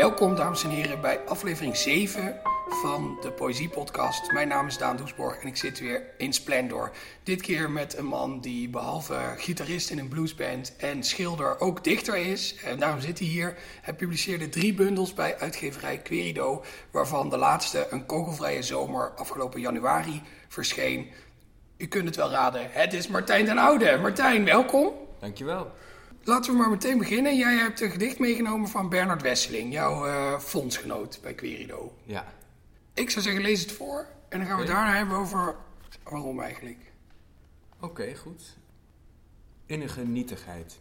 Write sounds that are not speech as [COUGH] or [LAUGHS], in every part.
Welkom, dames en heren, bij aflevering 7 van de Poëziepodcast. Mijn naam is Daan Doesborg en ik zit weer in Splendor. Dit keer met een man die behalve gitarist in een bluesband en schilder ook dichter is. En daarom zit hij hier. Hij publiceerde drie bundels bij uitgeverij Querido, waarvan de laatste, Een kogelvrije zomer, afgelopen januari verscheen. U kunt het wel raden, het is Martijn den Oude. Martijn, welkom. Dankjewel. Laten we maar meteen beginnen. Jij hebt een gedicht meegenomen van Bernard Wesseling, jouw uh, fondsgenoot bij Querido. Ja. Ik zou zeggen, lees het voor. En dan gaan we Oké. daarna hebben over waarom eigenlijk. Oké, goed. Innige nietigheid.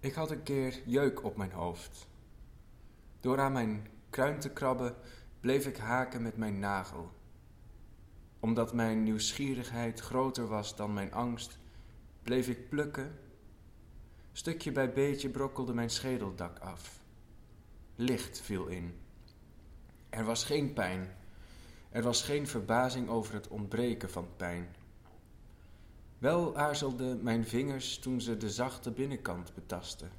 Ik had een keer jeuk op mijn hoofd. Door aan mijn kruin te krabben bleef ik haken met mijn nagel. Omdat mijn nieuwsgierigheid groter was dan mijn angst, bleef ik plukken. Stukje bij beetje brokkelde mijn schedeldak af. Licht viel in. Er was geen pijn. Er was geen verbazing over het ontbreken van pijn. Wel aarzelden mijn vingers toen ze de zachte binnenkant betasten.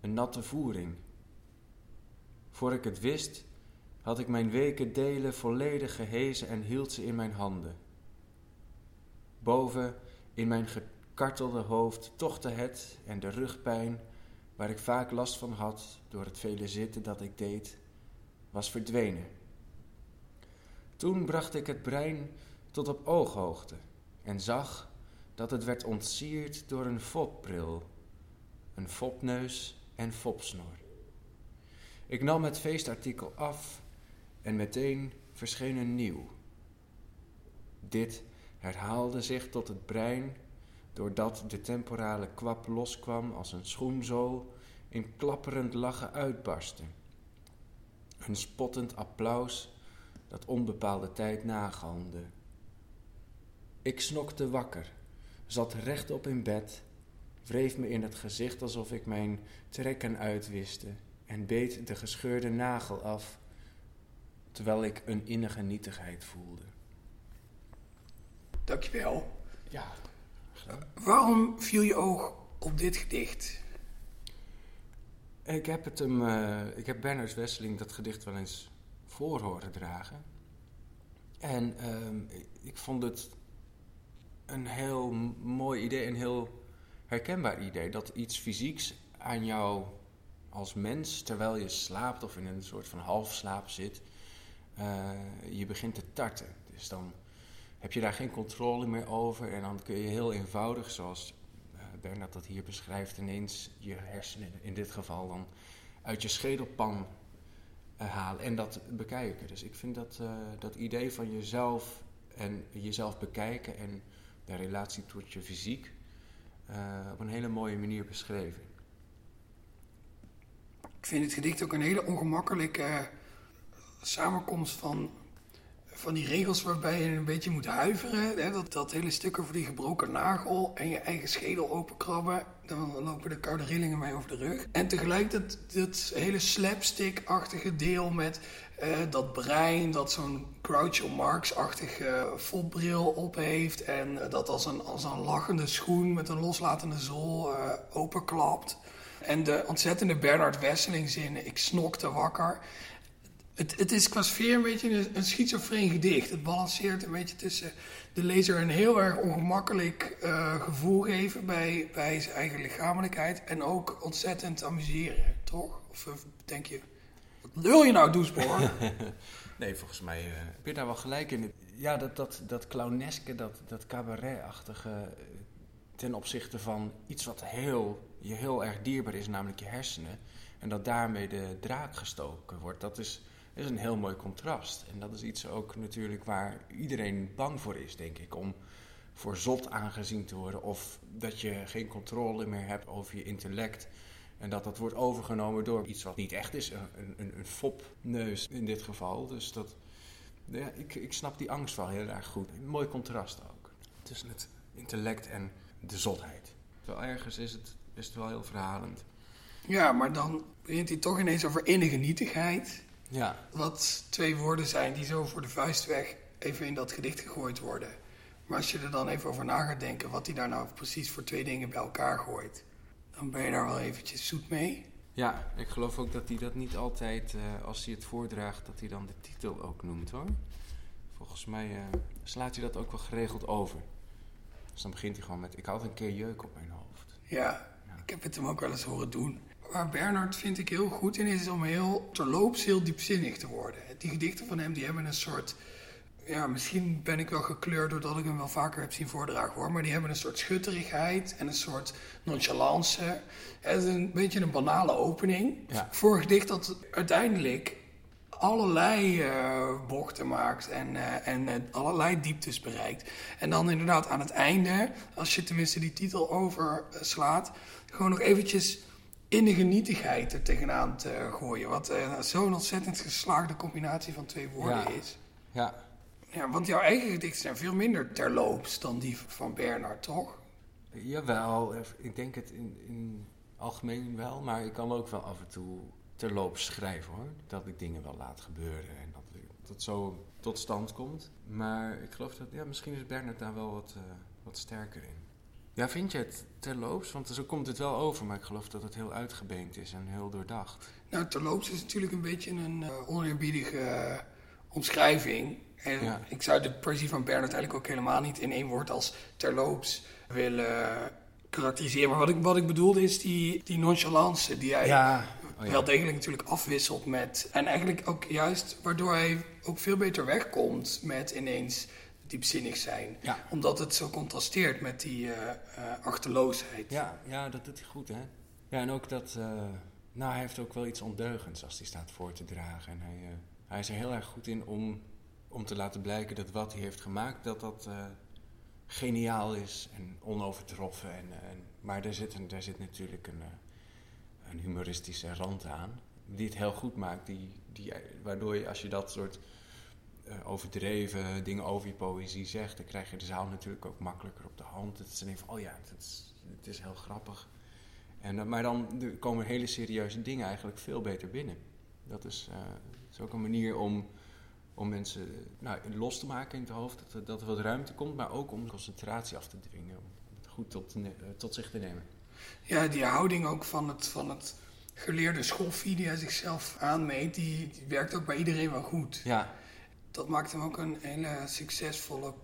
Een natte voering. Voor ik het wist, had ik mijn weken delen volledig gehezen en hield ze in mijn handen. Boven, in mijn gekartelde hoofd, tochtte het en de rugpijn, waar ik vaak last van had door het vele zitten dat ik deed, was verdwenen. Toen bracht ik het brein tot op ooghoogte en zag dat het werd ontsierd door een fopbril, een fopneus en fopsnor. Ik nam het feestartikel af en meteen verscheen een nieuw. Dit herhaalde zich tot het brein doordat de temporale kwap loskwam als een schoenzool in klapperend lachen uitbarstte. Een spottend applaus dat onbepaalde tijd nagalmde. Ik snokte wakker, zat rechtop in bed, wreef me in het gezicht alsof ik mijn trekken uitwiste en beet de gescheurde nagel af, terwijl ik een innige nietigheid voelde. Dankjewel. Ja, Waarom viel je oog op dit gedicht? ik heb, het hem, eh, ik heb Bernard Wesseling dat gedicht wel eens voor horen dragen. En ehm, ik vond het een heel mooi idee, een heel herkenbaar idee. Dat iets fysieks aan jou als mens, terwijl je slaapt of in een soort van halfslaap zit, eh, je begint te tarten. Dus dan heb je daar geen controle meer over en dan kun je heel eenvoudig, zoals eh, Bernard dat hier beschrijft, ineens je hersenen, in dit geval dan, uit je schedelpan eh, halen en dat bekijken. Dus ik vind dat, eh, dat idee van jezelf en jezelf bekijken en de relatie tot je fysiek op een hele mooie manier beschreven. Ik vind het gedicht ook een hele ongemakkelijke samenkomst van, van die regels waarbij je een beetje moet huiveren. Hè? Dat, dat hele stuk over die gebroken nagel en je eigen schedel openkrabben. Dan lopen de koude rillingen mij over de rug. En tegelijk dat, hele slapstick-achtige deel met eh, dat brein dat zo'n Groucho Marx-achtige fopbril op heeft. En eh, dat als een, als een lachende schoen met een loslatende zool eh, openklapt. En de ontzettende Bernard Wesseling zinnen, ik snokte wakker. Het, het is qua sfeer een beetje een, een schizofreen gedicht. Het balanceert een beetje tussen de lezer een heel erg ongemakkelijk eh, gevoel geven bij, bij zijn eigen lichamelijkheid. En ook ontzettend amuseren, toch? Of eh, denk je, wat lul je nou, Doesboor? [LAUGHS] Nee, volgens mij heb je daar wel gelijk in. Ja, dat, dat, dat clowneske, dat, dat cabaret-achtige ten opzichte van iets wat heel, je heel erg dierbaar is, namelijk je hersenen. En dat daarmee de draak gestoken wordt. Dat is, is een heel mooi contrast. En dat is iets ook natuurlijk waar iedereen bang voor is, denk ik. Om voor zot aangezien te worden. Of dat je geen controle meer hebt over je intellect. En dat dat wordt overgenomen door iets wat niet echt is. Een, een, een fopneus in dit geval. Dus dat, ja, ik, ik snap die angst wel heel erg goed. Een mooi contrast ook. Tussen het intellect en de zotheid. Terwijl ergens is het, is het wel heel verhalend. ja, maar dan begint hij toch ineens over innige nietigheid. Ja, Wat twee woorden zijn die zo voor de vuist weg even in dat gedicht gegooid worden. Maar als je er dan even over na gaat denken wat hij daar nou precies voor twee dingen bij elkaar gooit, dan ben je daar wel eventjes zoet mee. Ja, ik geloof ook dat hij dat niet altijd, eh, als hij het voordraagt, dat hij dan de titel ook noemt hoor. Volgens mij eh, slaat hij dat ook wel geregeld over. Dus dan begint hij gewoon met: Ik had een keer jeuk op mijn hoofd. Ja, ik heb het hem ook wel eens horen doen. Waar Bernard vind ik heel goed in is, is om heel terloops heel diepzinnig te worden. Die gedichten van hem die hebben een soort ja, misschien ben ik wel gekleurd doordat ik hem wel vaker heb zien voordragen hoor. Maar die hebben een soort schutterigheid en een soort nonchalance. Het is een beetje een banale opening. Ja. Voor een gedicht dat uiteindelijk allerlei uh, bochten maakt en, uh, en uh, allerlei dieptes bereikt. En dan inderdaad aan het einde, als je tenminste die titel overslaat, gewoon nog eventjes in de genietigheid er tegenaan te gooien. Wat zo'n ontzettend geslaagde combinatie van twee woorden Ja. is. Ja, Ja, want jouw eigen gedichten zijn veel minder terloops dan die van Bernard, toch? jawel, eh, ik denk het in, in algemeen wel, maar ik kan ook wel af en toe terloops schrijven hoor. Dat ik dingen wel laat gebeuren en dat dat het zo tot stand komt. Maar ik geloof dat, ja, misschien is Bernard daar wel wat, eh, wat sterker in. Ja, vind je het terloops? Want zo komt het wel over, maar ik geloof dat het heel uitgebeend is en heel doordacht. Nou, terloops is natuurlijk een beetje een eh oneerbiedige eh, omschrijving. En Ja. ik zou de poëzie van Bernard eigenlijk ook helemaal niet in één woord als terloops willen karakteriseren. Maar wat ik, wat ik bedoelde is die, die nonchalance die hij Ja, oh ja. wel degelijk natuurlijk afwisselt met... En eigenlijk ook juist waardoor hij ook veel beter wegkomt met ineens diepzinnig zijn. Ja. Omdat het zo contrasteert met die eh, eh, achterloosheid. Ja, ja, dat doet hij goed, hè? Ja, en ook dat... eh, nou, hij heeft ook wel iets ondeugends als hij staat voor te dragen. En hij, hij is er heel erg goed in om, om te laten blijken dat wat hij heeft gemaakt... dat dat geniaal is en onovertroffen. En, en, maar daar zit, een, daar zit natuurlijk een, een humoristische rand aan... die het heel goed maakt. Die, die, waardoor je, als je dat soort overdreven dingen over je poëzie zegt... dan krijg je de zaal natuurlijk ook makkelijker op de hand. Het is dan van, oh ja, het is, het is heel grappig. En, eh, maar dan komen hele serieuze dingen eigenlijk veel beter binnen. Dat is, eh, is ook een manier om, om mensen nou, los te maken in het hoofd. Dat er, dat er wat ruimte komt, maar ook om concentratie af te dwingen. Om het goed tot, eh, tot zich te nemen. Ja, die houding ook van het, van het geleerde schoffie die hij zichzelf aanmeet, die, die werkt ook bij iedereen wel goed. Ja, Dat maakt hem ook een hele succesvolle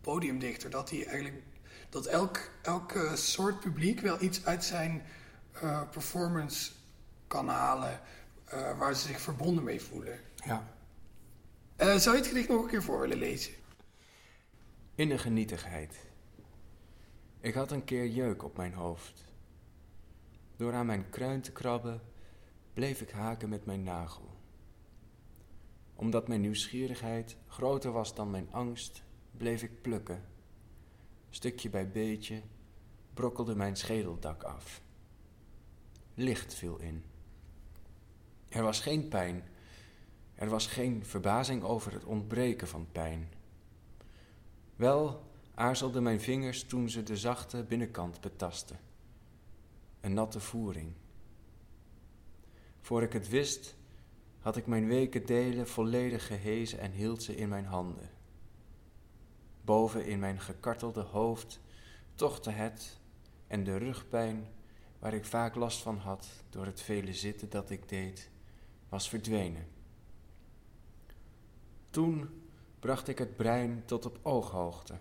podiumdichter. Dat hij eigenlijk dat elk, elk soort publiek wel iets uit zijn eh, performance kan halen eh, waar ze zich verbonden mee voelen. ja. Eh, zou je het gedicht nog een keer voor willen lezen? Innige nietigheid. Ik had een keer jeuk op mijn hoofd. Door aan mijn kruin te krabben, bleef ik haken met mijn nagel. Omdat mijn nieuwsgierigheid groter was dan mijn angst, bleef ik plukken. Stukje bij beetje brokkelde mijn schedeldak af. Licht viel in. Er was geen pijn. Er was geen verbazing over het ontbreken van pijn. Wel aarzelden mijn vingers toen ze de zachte binnenkant betasten. Een natte voering. Voor ik het wist, had ik mijn weken delen volledig gehezen en hield ze in mijn handen. Boven in mijn gekartelde hoofd tochtte het en de rugpijn, waar ik vaak last van had door het vele zitten dat ik deed, was verdwenen. Toen bracht ik het brein tot op ooghoogte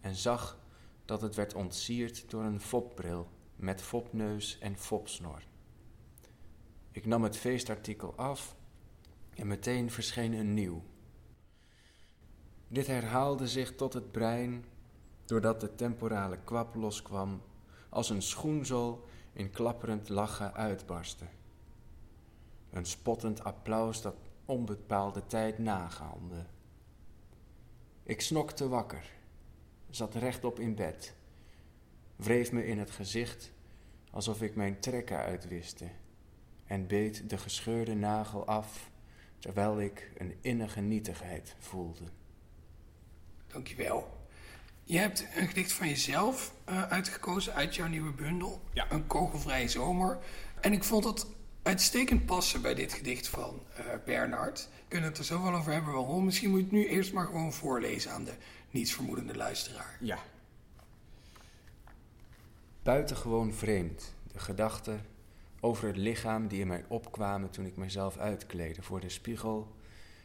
en zag dat het werd ontsierd door een fopbril met fopneus en fopsnor. Ik nam het feestartikel af en meteen verscheen een nieuw. Dit herhaalde zich tot het brein doordat de temporale kwap loskwam als een schoenzool in klapperend lachen uitbarstte. Een spottend applaus dat onbepaalde tijd nagalmde. Ik snokte wakker, zat rechtop in bed, wreef me in het gezicht alsof ik mijn trekken uitwiste en beet de gescheurde nagel af terwijl ik een innige nietigheid voelde. Dankjewel. Je hebt een gedicht van jezelf eh, uitgekozen uit jouw nieuwe bundel. Ja. Een kogelvrije zomer. En ik vond het uitstekend passen bij dit gedicht van eh, Bernard. We kunnen het er zo wel over hebben waarom. Misschien moet je het nu eerst maar gewoon voorlezen aan de nietsvermoedende luisteraar. Ja. Buitengewoon vreemd, de gedachte over het lichaam die in mij opkwamen toen ik mezelf uitkleedde voor de spiegel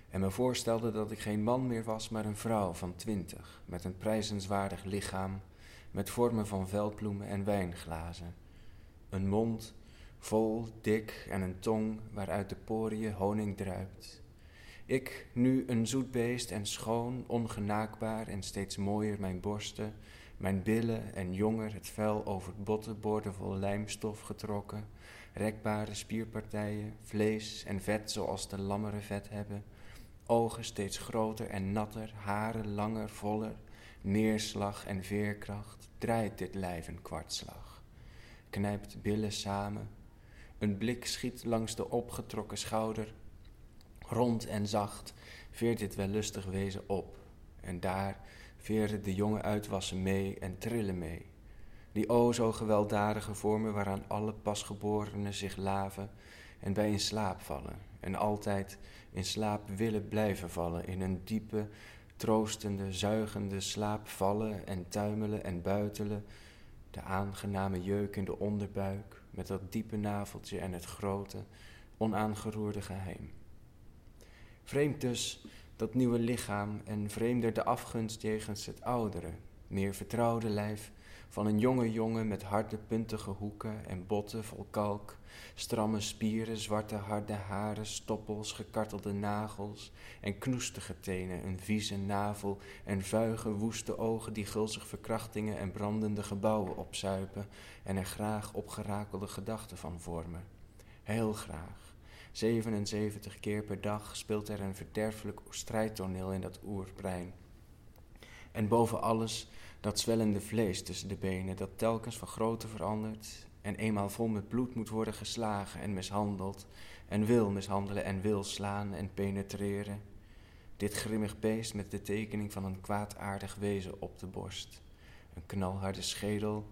en me voorstelde dat ik geen man meer was, maar een vrouw van twintig, met een prijzenswaardig lichaam, met vormen van veldbloemen en wijnglazen. Een mond vol, dik en een tong waaruit de poriën honing druipt. Ik, nu een zoet beest en schoon, ongenaakbaar en steeds mooier mijn borsten, mijn billen en jonger het vel over botten boordevol lijmstof getrokken, rekbare spierpartijen, vlees en vet zoals de lammeren vet hebben, ogen steeds groter en natter, haren langer, voller, neerslag en veerkracht, draait dit lijf een kwartslag. Knijpt billen samen, een blik schiet langs de opgetrokken schouder, rond en zacht veert dit wellustig wezen op, en daar veren de jonge uitwassen mee en trillen mee. Die o zo gewelddadige vormen waaraan alle pasgeborenen zich laven en bij in slaap vallen, en altijd in slaap willen blijven vallen, in een diepe, troostende, zuigende slaap vallen en tuimelen en buitelen, de aangename jeuk in de onderbuik, met dat diepe naveltje en het grote, onaangeroerde geheim. Vreemd dus dat nieuwe lichaam en vreemder de afgunst jegens het oudere, meer vertrouwde lijf van een jonge jongen met harde puntige hoeken en botten vol kalk, stramme spieren, zwarte harde haren, stoppels, gekartelde nagels en knoestige tenen, een vieze navel en vuige woeste ogen die gulzig verkrachtingen en brandende gebouwen opzuipen en er graag opgerakelde gedachten van vormen. Heel graag. 77 keer per dag speelt er een verderfelijk strijdtoneel in dat oerbrein. En boven alles dat zwellende vlees tussen de benen, dat telkens van grootte verandert en eenmaal vol met bloed moet worden geslagen en mishandeld, en wil mishandelen en wil slaan en penetreren. Dit grimmig beest met de tekening van een kwaadaardig wezen op de borst. Een knalharde schedel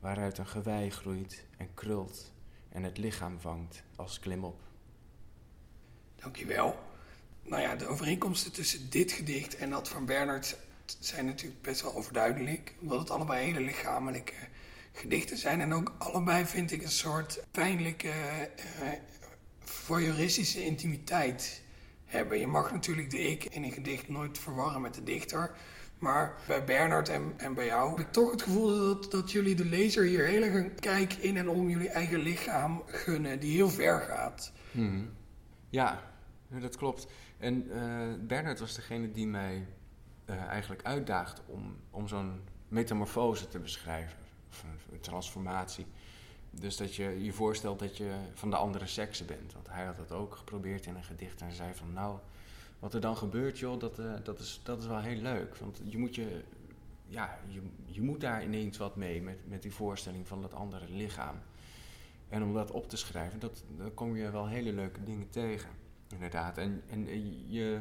waaruit een gewei groeit en krult en het lichaam vangt als klimop. Dankjewel. Nou ja, de overeenkomsten tussen dit gedicht en dat van Bernard zijn natuurlijk best wel overduidelijk. Omdat het allebei hele lichamelijke gedichten zijn. En ook allebei vind ik een soort pijnlijke uh, voyeuristische intimiteit hebben. Je mag natuurlijk de ik in een gedicht nooit verwarren met de dichter. Maar bij Bernard en, en bij jou heb ik toch het gevoel dat, dat jullie de lezer hier heel erg een kijk in en om jullie eigen lichaam gunnen, die heel ver gaat. Hmm. Ja, dat klopt. En uh, Bernard was degene die mij uh, eigenlijk uitdaagt om, om zo'n metamorfose te beschrijven, of een, transformatie. Dus dat je je voorstelt dat je van de andere sekse bent. Want hij had dat ook geprobeerd in een gedicht en zei van nou, wat er dan gebeurt joh, dat, uh, dat, is, dat is wel heel leuk. Want je moet, je, ja, je, je moet daar ineens wat mee met, met die voorstelling van dat andere lichaam. En om dat op te schrijven, dat, dan kom je wel hele leuke dingen tegen. Inderdaad. En, en je,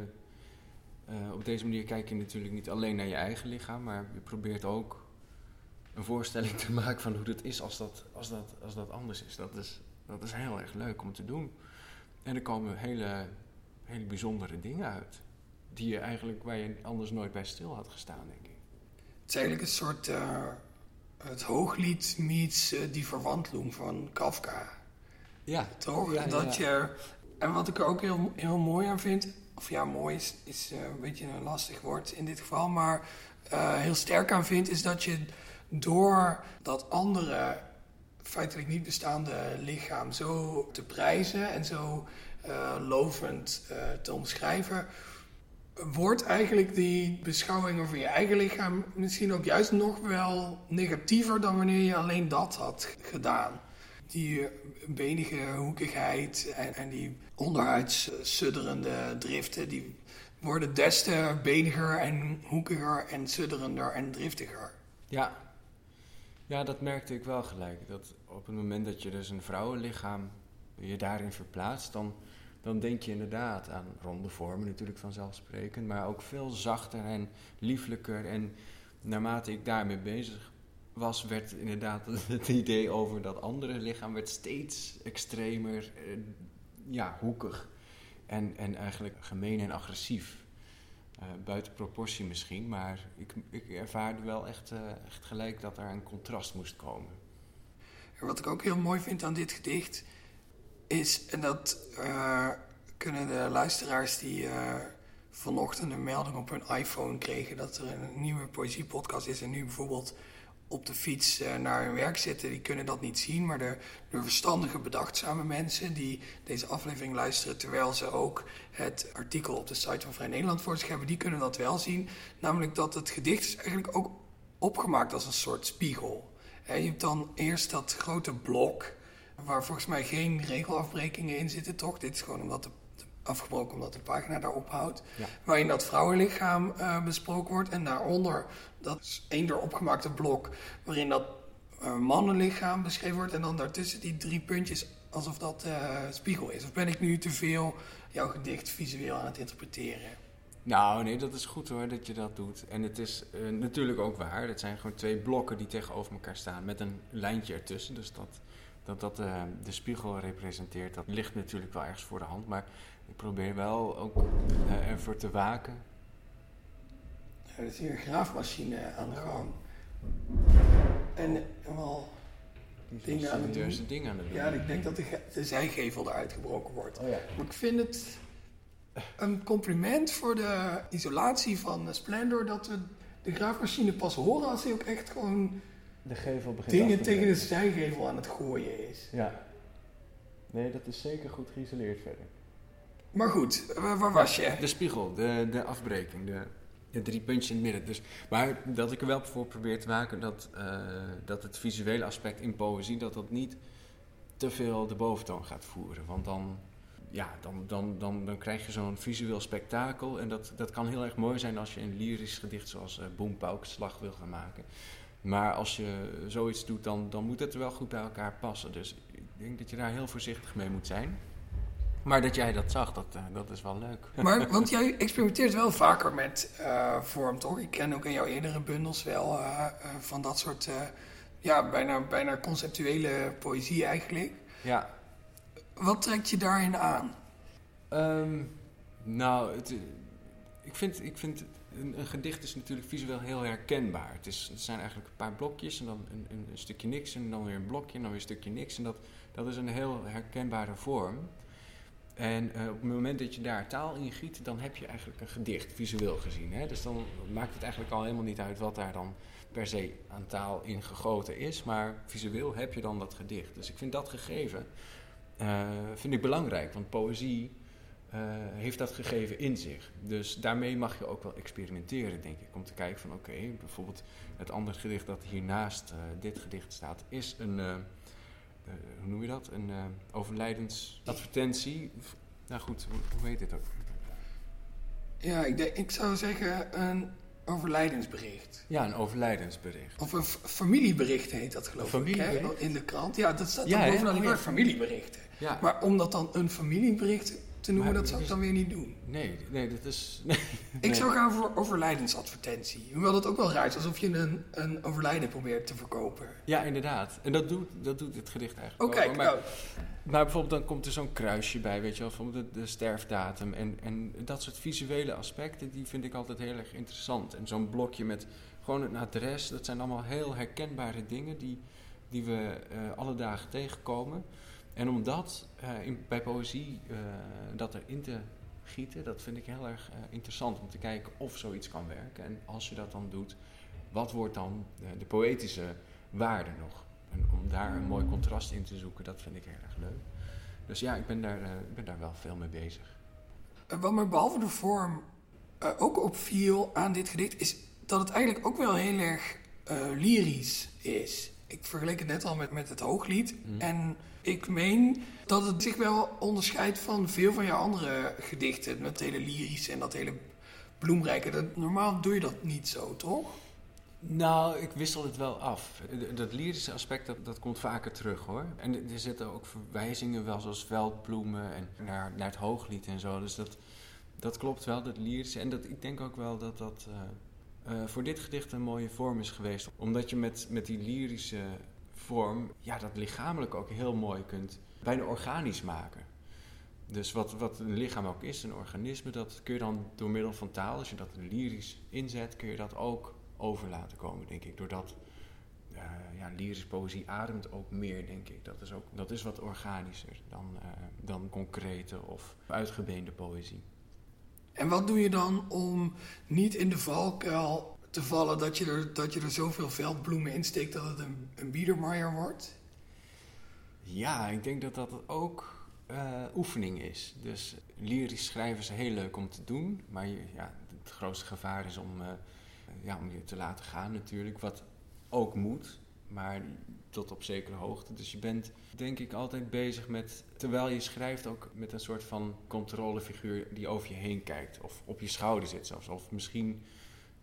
uh, op deze manier kijk je natuurlijk niet alleen naar je eigen lichaam, maar je probeert ook een voorstelling te [LAUGHS] maken van hoe het is als dat, als dat, als dat anders is. Dat, is. dat is heel erg leuk om te doen. En er komen hele, hele bijzondere dingen uit. Die je eigenlijk, waar je anders nooit bij stil had gestaan, denk ik. Het is eigenlijk een soort uh, het hooglied meets uh, die verwantloem van Kafka. Ja. Toch? Ja, dat ja. je, en wat ik er ook heel, heel mooi aan vind, of ja, mooi is, uh, een beetje een lastig woord in dit geval, maar uh, heel sterk aan vind, is dat je door dat andere feitelijk niet bestaande lichaam zo te prijzen en zo uh, lovend te omschrijven, wordt eigenlijk die beschouwing over je eigen lichaam misschien ook juist nog wel negatiever dan wanneer je alleen dat had gedaan. Die benige hoekigheid en die onderhuids sudderende driften, die worden des te beniger en hoekiger en sudderender en driftiger. Ja. ja, dat merkte ik wel gelijk. Dat op het moment dat je dus een vrouwenlichaam je daarin verplaatst, dan, dan denk je inderdaad aan ronde vormen natuurlijk vanzelfsprekend, maar ook veel zachter en lieflijker. En naarmate ik daarmee bezig was, werd inderdaad [LAUGHS] het idee over dat andere lichaam werd steeds extremer, eh, ja, hoekig. En, en eigenlijk gemeen en agressief. Uh, buiten proportie misschien, maar ik, ik ervaarde wel echt, uh, echt gelijk dat er een contrast moest komen. En wat ik ook heel mooi vind aan dit gedicht, is, en dat eh, kunnen de luisteraars die eh, vanochtend een melding op hun iPhone kregen dat er een nieuwe poëziepodcast is en nu bijvoorbeeld op de fiets eh, naar hun werk zitten, die kunnen dat niet zien. Maar de, de verstandige, bedachtzame mensen die deze aflevering luisteren, terwijl ze ook het artikel op de site van Vrij Nederland voor zich hebben, die kunnen dat wel zien. Namelijk dat het gedicht is eigenlijk ook opgemaakt als een soort spiegel. je hebt dan eerst dat grote blok, waar volgens mij geen regelafbrekingen in zitten, toch? Dit is gewoon omdat de afgebroken omdat de pagina daar ophoudt. Ja. Waarin dat vrouwenlichaam uh, besproken wordt. En daaronder, dat is één door opgemaakte blok, waarin dat uh, mannenlichaam beschreven wordt. En dan daartussen die drie puntjes, alsof dat uh, spiegel is. Of ben ik nu te veel jouw gedicht visueel aan het interpreteren? Nou, nee, dat is goed hoor dat je dat doet. En het is natuurlijk ook waar. Het zijn gewoon twee blokken die tegenover elkaar staan met een lijntje ertussen. Dus dat dat, dat de spiegel representeert, dat ligt natuurlijk wel ergens voor de hand. Maar ik probeer wel ook uh, ervoor te waken. er is hier een graafmachine aan de gang. En wel dingen aan het doen. dingen aan het doen. Ja, ik denk dat de, de zijgevel eruit gebroken wordt. Oh ja. Maar ik vind het een compliment voor de isolatie van Splendor dat we de graafmachine pas horen als hij ook echt gewoon de gevel begint dingen tegen de zijgevel aan het gooien is. Ja. Nee, dat is zeker goed geïsoleerd verder. Maar goed, waar, was je? De spiegel, de, de afbreking, de, de drie puntjes in het midden. Dus, maar dat ik er wel voor probeer te maken dat, uh, dat het visuele aspect in poëzie, dat dat niet te veel de boventoon gaat voeren. Want dan, ja, dan, dan, dan, dan krijg je zo'n visueel spektakel. En dat, dat kan heel erg mooi zijn als je een lyrisch gedicht zoals uh, Slag wil gaan maken. Maar als je zoiets doet, dan, dan moet het wel goed bij elkaar passen. Dus ik denk dat je daar heel voorzichtig mee moet zijn. Maar dat jij dat zag, dat, uh, dat is wel leuk. [LAUGHS] Maar, want jij experimenteert wel vaker met uh, vorm, toch? Ik ken ook in jouw eerdere bundels wel uh, van dat soort, ja, bijna, bijna conceptuele poëzie eigenlijk. Ja. Wat trekt je daarin aan? Um, nou, het, ik vind, ik vind een, een, gedicht is natuurlijk visueel heel herkenbaar. Het, is, het zijn eigenlijk een paar blokjes en dan een, een, een, stukje niks en dan weer een blokje en dan weer een stukje niks. En dat, dat is een heel herkenbare vorm. En uh, op het moment dat je daar taal in giet, dan heb je eigenlijk een gedicht, visueel gezien. Hè? Dus dan maakt het eigenlijk al helemaal niet uit wat daar dan per se aan taal in gegoten is. Maar visueel heb je dan dat gedicht. Dus ik vind dat gegeven uh, vind ik belangrijk. Want poëzie uh, heeft dat gegeven in zich. Dus daarmee mag je ook wel experimenteren, denk ik. Om te kijken van oké, bijvoorbeeld het andere gedicht dat hiernaast dit gedicht staat, is een uh, hoe noem je dat? Een uh, overlijdensadvertentie. Nou goed, hoe, hoe heet dit ook? Ja, ik, denk, ik zou zeggen een overlijdensbericht. Ja, een overlijdensbericht. Of een familiebericht heet dat geloof ik, hè? in de krant. Ja, dat staat ja, dan bovenaan die oh, familieberichten. Ja. Maar om dat dan een familiebericht te noemen, dat zou ik dan weer niet doen. Nee, nee dat is... Ik zou gaan voor overlijdensadvertentie. Hoewel dat ook wel raar is, alsof je een, een overlijden probeert te verkopen. Ja, inderdaad. En dat doet, dat doet het gedicht eigenlijk oh, kijk, maar, nou. maar bijvoorbeeld dan komt er zo'n kruisje bij, weet je wel, van de, de sterfdatum. En, en dat soort visuele aspecten, die vind ik altijd heel erg interessant. En zo'n blokje met gewoon een adres, dat zijn allemaal heel herkenbare dingen die, die we uh, alle dagen tegenkomen. En om dat uh, in, bij poëzie uh, dat erin te gieten, dat vind ik heel erg uh, interessant om te kijken of zoiets kan werken. En als je dat dan doet, wat wordt dan de poëtische waarde nog? En om daar een mooi contrast in te zoeken, dat vind ik heel erg leuk. Dus ja, ik ben daar, ben daar wel veel mee bezig. Wat me behalve de vorm ook opviel aan dit gedicht, is dat het eigenlijk ook wel heel erg lyrisch is. Ik vergeleek het net al met, met het hooglied. Mm. En ik meen dat het zich wel onderscheidt van veel van jouw andere gedichten. Met hele lyrische en dat hele bloemrijke. Dat, normaal doe je dat niet zo, toch? Nou, ik wissel het wel af. Dat lyrische aspect, dat, dat komt vaker terug hoor. En er zitten ook verwijzingen wel, zoals veldbloemen en naar, naar het hooglied en zo. Dus dat, dat klopt wel, dat lyrische. En dat, ik denk ook wel dat dat uh, uh, voor dit gedicht een mooie vorm is geweest. Omdat je met, met die lyrische vorm, ja, dat lichamelijk ook heel mooi kunt, bijna organisch maken. Dus wat, wat een lichaam ook is, een organisme, dat kun je dan door middel van taal, als je dat lyrisch inzet, kun je dat ook over laten komen, denk ik. Door dat uh, ja, lyrische poëzie ademt ook meer, denk ik. Dat is, ook, dat is wat organischer dan, uh, dan concrete of uitgebeende poëzie. En wat doe je dan om niet in de valkuil te vallen dat je er, dat je er zoveel veldbloemen in steekt dat het een, een wordt? Ja, ik denk dat dat ook uh, oefening is. Dus lyrisch schrijven is heel leuk om te doen, maar ja, het grootste gevaar is om, uh, ja, om je te laten gaan natuurlijk, wat ook moet, maar tot op zekere hoogte. Dus je bent denk ik altijd bezig met, terwijl je schrijft, ook met een soort van controlefiguur die over je heen kijkt, of op je schouder zit zelfs, of misschien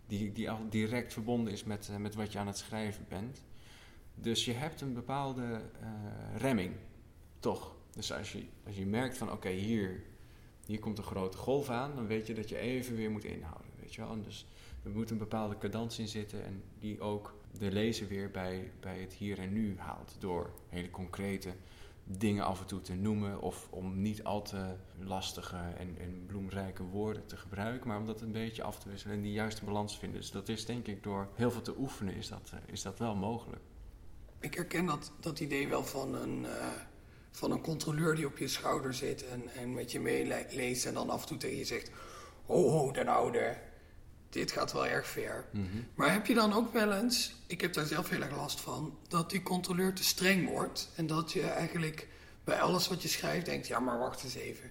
die, die al direct verbonden is met, uh, met wat je aan het schrijven bent. Dus je hebt een bepaalde remming, toch? Dus als je, als je merkt van oké, hier, hier komt een grote golf aan, dan weet je dat je even weer moet inhouden. Weet je wel? dus er moet een bepaalde cadans in zitten en die ook de lezer weer bij, bij het hier en nu haalt. Door hele concrete dingen af en toe te noemen of om niet al te lastige en, en bloemrijke woorden te gebruiken, maar om dat een beetje af te wisselen en die juiste balans te vinden. Dus dat is denk ik door heel veel te oefenen is dat, eh, is dat wel mogelijk. Ik herken dat, dat idee wel van een, uh, van een controleur die op je schouder zit en, en met je meeleest en dan af en toe tegen je zegt: Ho, ho, den oude, dit gaat wel erg ver. Mhm. Maar heb je dan ook wel eens, ik heb daar zelf heel erg last van, dat die controleur te streng wordt en dat je eigenlijk bij alles wat je schrijft denkt: Ja, maar wacht eens even.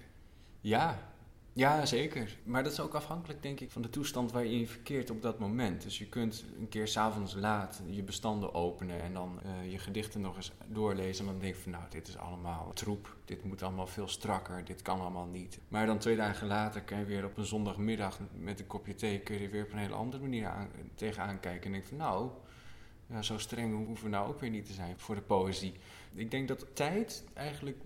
Ja, ja, zeker. Maar dat is ook afhankelijk, denk ik, van de toestand waar je in verkeert op dat moment. Dus je kunt een keer s'avonds laat je bestanden openen en dan uh, je gedichten nog eens doorlezen. En dan denk je van, nou, dit is allemaal troep. Dit moet allemaal veel strakker. Dit kan allemaal niet. Maar dan twee dagen later kan je weer op een zondagmiddag met een kopje thee... kun je weer op een hele andere manier aan, tegenaan kijken. En denk van, nou, ja, zo streng hoeven we nou ook weer niet te zijn voor de poëzie. Ik denk dat tijd eigenlijk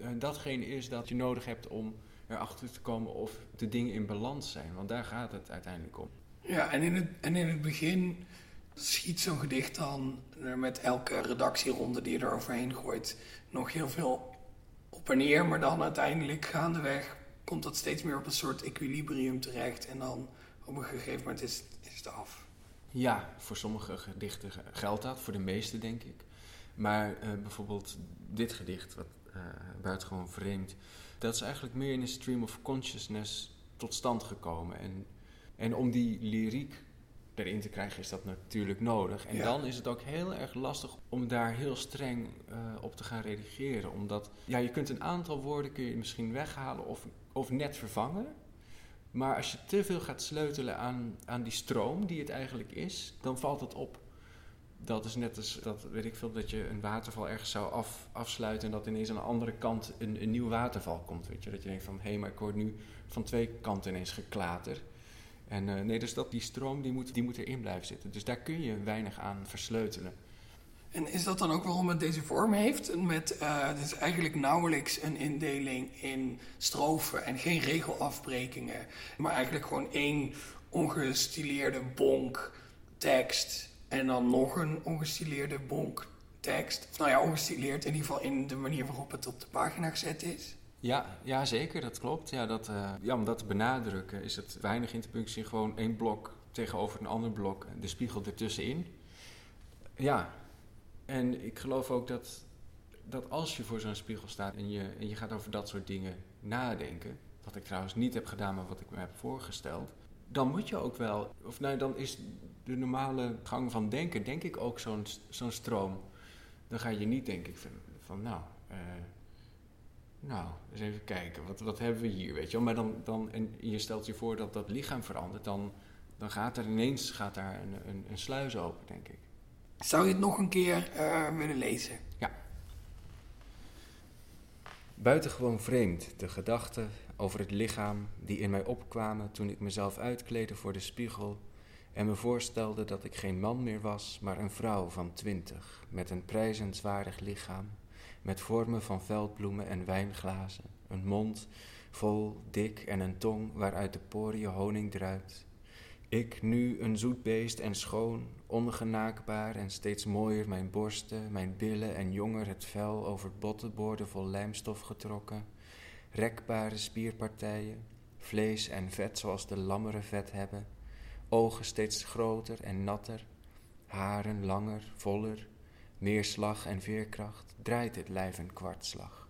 uh, datgene is dat je nodig hebt om erachter te komen of de dingen in balans zijn. Want daar gaat het uiteindelijk om. Ja, en in het, en in het begin schiet zo'n gedicht dan met elke redactieronde die je er overheen gooit nog heel veel op en neer. Maar dan uiteindelijk gaandeweg komt dat steeds meer op een soort equilibrium terecht. En dan op een gegeven moment is, is het af. Ja, voor sommige gedichten geldt dat, voor de meeste denk ik. Maar uh, bijvoorbeeld dit gedicht, wat uh, buitengewoon vreemd dat is eigenlijk meer in een stream of consciousness tot stand gekomen. En, en om die lyriek erin te krijgen is dat natuurlijk nodig. En dan is het ook heel erg lastig om daar heel streng uh, op te gaan redigeren. Omdat ja, je kunt een aantal woorden kun je misschien weghalen of, of net vervangen. Maar als je te veel gaat sleutelen aan, aan die stroom die het eigenlijk is, dan valt het op dat is net als, dat weet ik veel, dat je een waterval ergens zou af, afsluiten en dat ineens aan de andere kant een, een nieuw waterval komt. Weet je? Dat je denkt van, hé, hey, maar ik hoor nu van twee kanten ineens geklater. En uh, nee, dus dat, die stroom die moet, die moet erin blijven zitten. Dus daar kun je weinig aan versleutelen. En is dat dan ook waarom het deze vorm heeft? Met, uh, is eigenlijk nauwelijks een indeling in strofen en geen regelafbrekingen. Maar eigenlijk gewoon één ongestileerde bonk tekst en dan nog een ongestileerde bonk tekst. Nou ja, ongestileerd in ieder geval in de manier waarop het op de pagina gezet is. Ja, ja zeker, dat klopt. Ja, dat, uh, ja, om dat te benadrukken is het weinig interpunctie, gewoon één blok tegenover een ander blok, de spiegel ertussenin. Ja, en ik geloof ook dat, dat als je voor zo'n spiegel staat en je, en je gaat over dat soort dingen nadenken, wat ik trouwens niet heb gedaan, maar wat ik me heb voorgesteld, dan moet je ook wel, of nou, dan is de normale gang van denken, denk ik ook zo'n zo'n stroom. Dan ga je niet denken van, van nou, uh, nou, eens even kijken, wat, wat hebben we hier, weet je wel. Maar dan, dan, en je stelt je voor dat dat lichaam verandert, dan, dan gaat er ineens gaat daar een, een, een sluis open, denk ik. Zou je het nog een keer uh, willen lezen? Ja. Buitengewoon vreemd, de gedachte over het lichaam die in mij opkwamen toen ik mezelf uitkleedde voor de spiegel en me voorstelde dat ik geen man meer was, maar een vrouw van twintig, met een prijzenswaardig lichaam, met vormen van veldbloemen en wijnglazen, een mond vol, dik en een tong waaruit de poriën honing druipt. Ik nu een zoet beest en schoon, ongenaakbaar en steeds mooier mijn borsten, mijn billen en jonger het vel over bottenborden vol lijmstof getrokken, rekbare spierpartijen, vlees en vet zoals de lammeren vet hebben, ogen steeds groter en natter, haren langer, voller, Neerslag en veerkracht draait het lijf een kwartslag.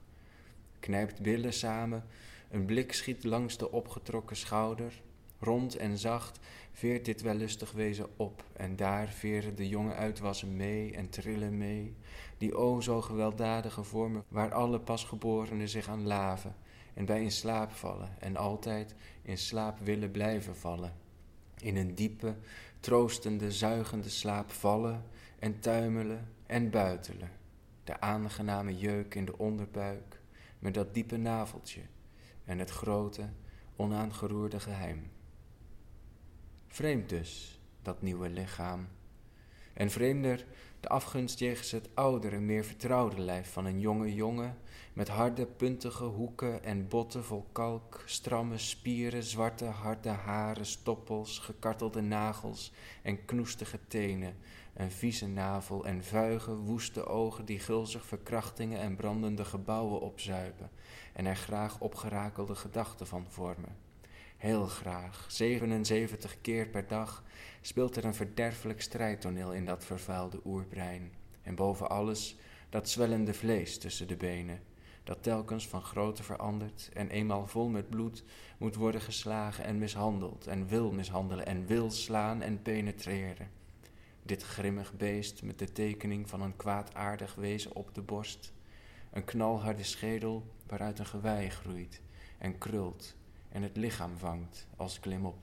Knijpt billen samen, een blik schiet langs de opgetrokken schouder. Rond en zacht veert dit wellustig wezen op, en daar veren de jonge uitwassen mee en trillen mee, die o zo gewelddadige vormen waar alle pasgeborenen zich aan laven en bij in slaap vallen en altijd in slaap willen blijven vallen. In een diepe, troostende, zuigende slaap vallen en tuimelen en buitelen. De aangename jeuk in de onderbuik met dat diepe naveltje en het grote, onaangeroerde geheim. Vreemd dus, dat nieuwe lichaam. En vreemder de afgunst jegens het oudere, meer vertrouwde lijf van een jonge jongen met harde, puntige hoeken en botten vol kalk, stramme spieren, zwarte, harde haren, stoppels, gekartelde nagels en knoestige tenen, een vieze navel en vuige, woeste ogen die gulzig verkrachtingen en brandende gebouwen opzuipen en er graag opgerakelde gedachten van vormen. Heel graag, 77 keer per dag, speelt er een verderfelijk strijdtoneel in dat vervuilde oerbrein. En boven alles dat zwellende vlees tussen de benen, dat telkens van grootte verandert en eenmaal vol met bloed moet worden geslagen en mishandeld en wil mishandelen en wil slaan en penetreren. Dit grimmig beest met de tekening van een kwaadaardig wezen op de borst, een knalharde schedel waaruit een gewei groeit en krult en het lichaam vangt als klimop.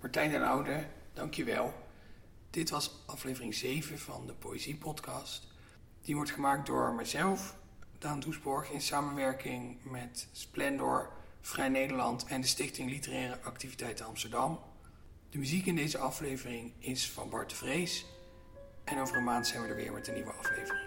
Martijn den Oude, dankjewel. Dit was aflevering 7 van de Poëziepodcast. Die wordt gemaakt door mezelf, Daan Doesborg, in samenwerking met Splendor, Vrij Nederland en de Stichting Literaire Activiteiten Amsterdam. De muziek in deze aflevering is van Bart de Vrees. En over een maand zijn we er weer met een nieuwe aflevering.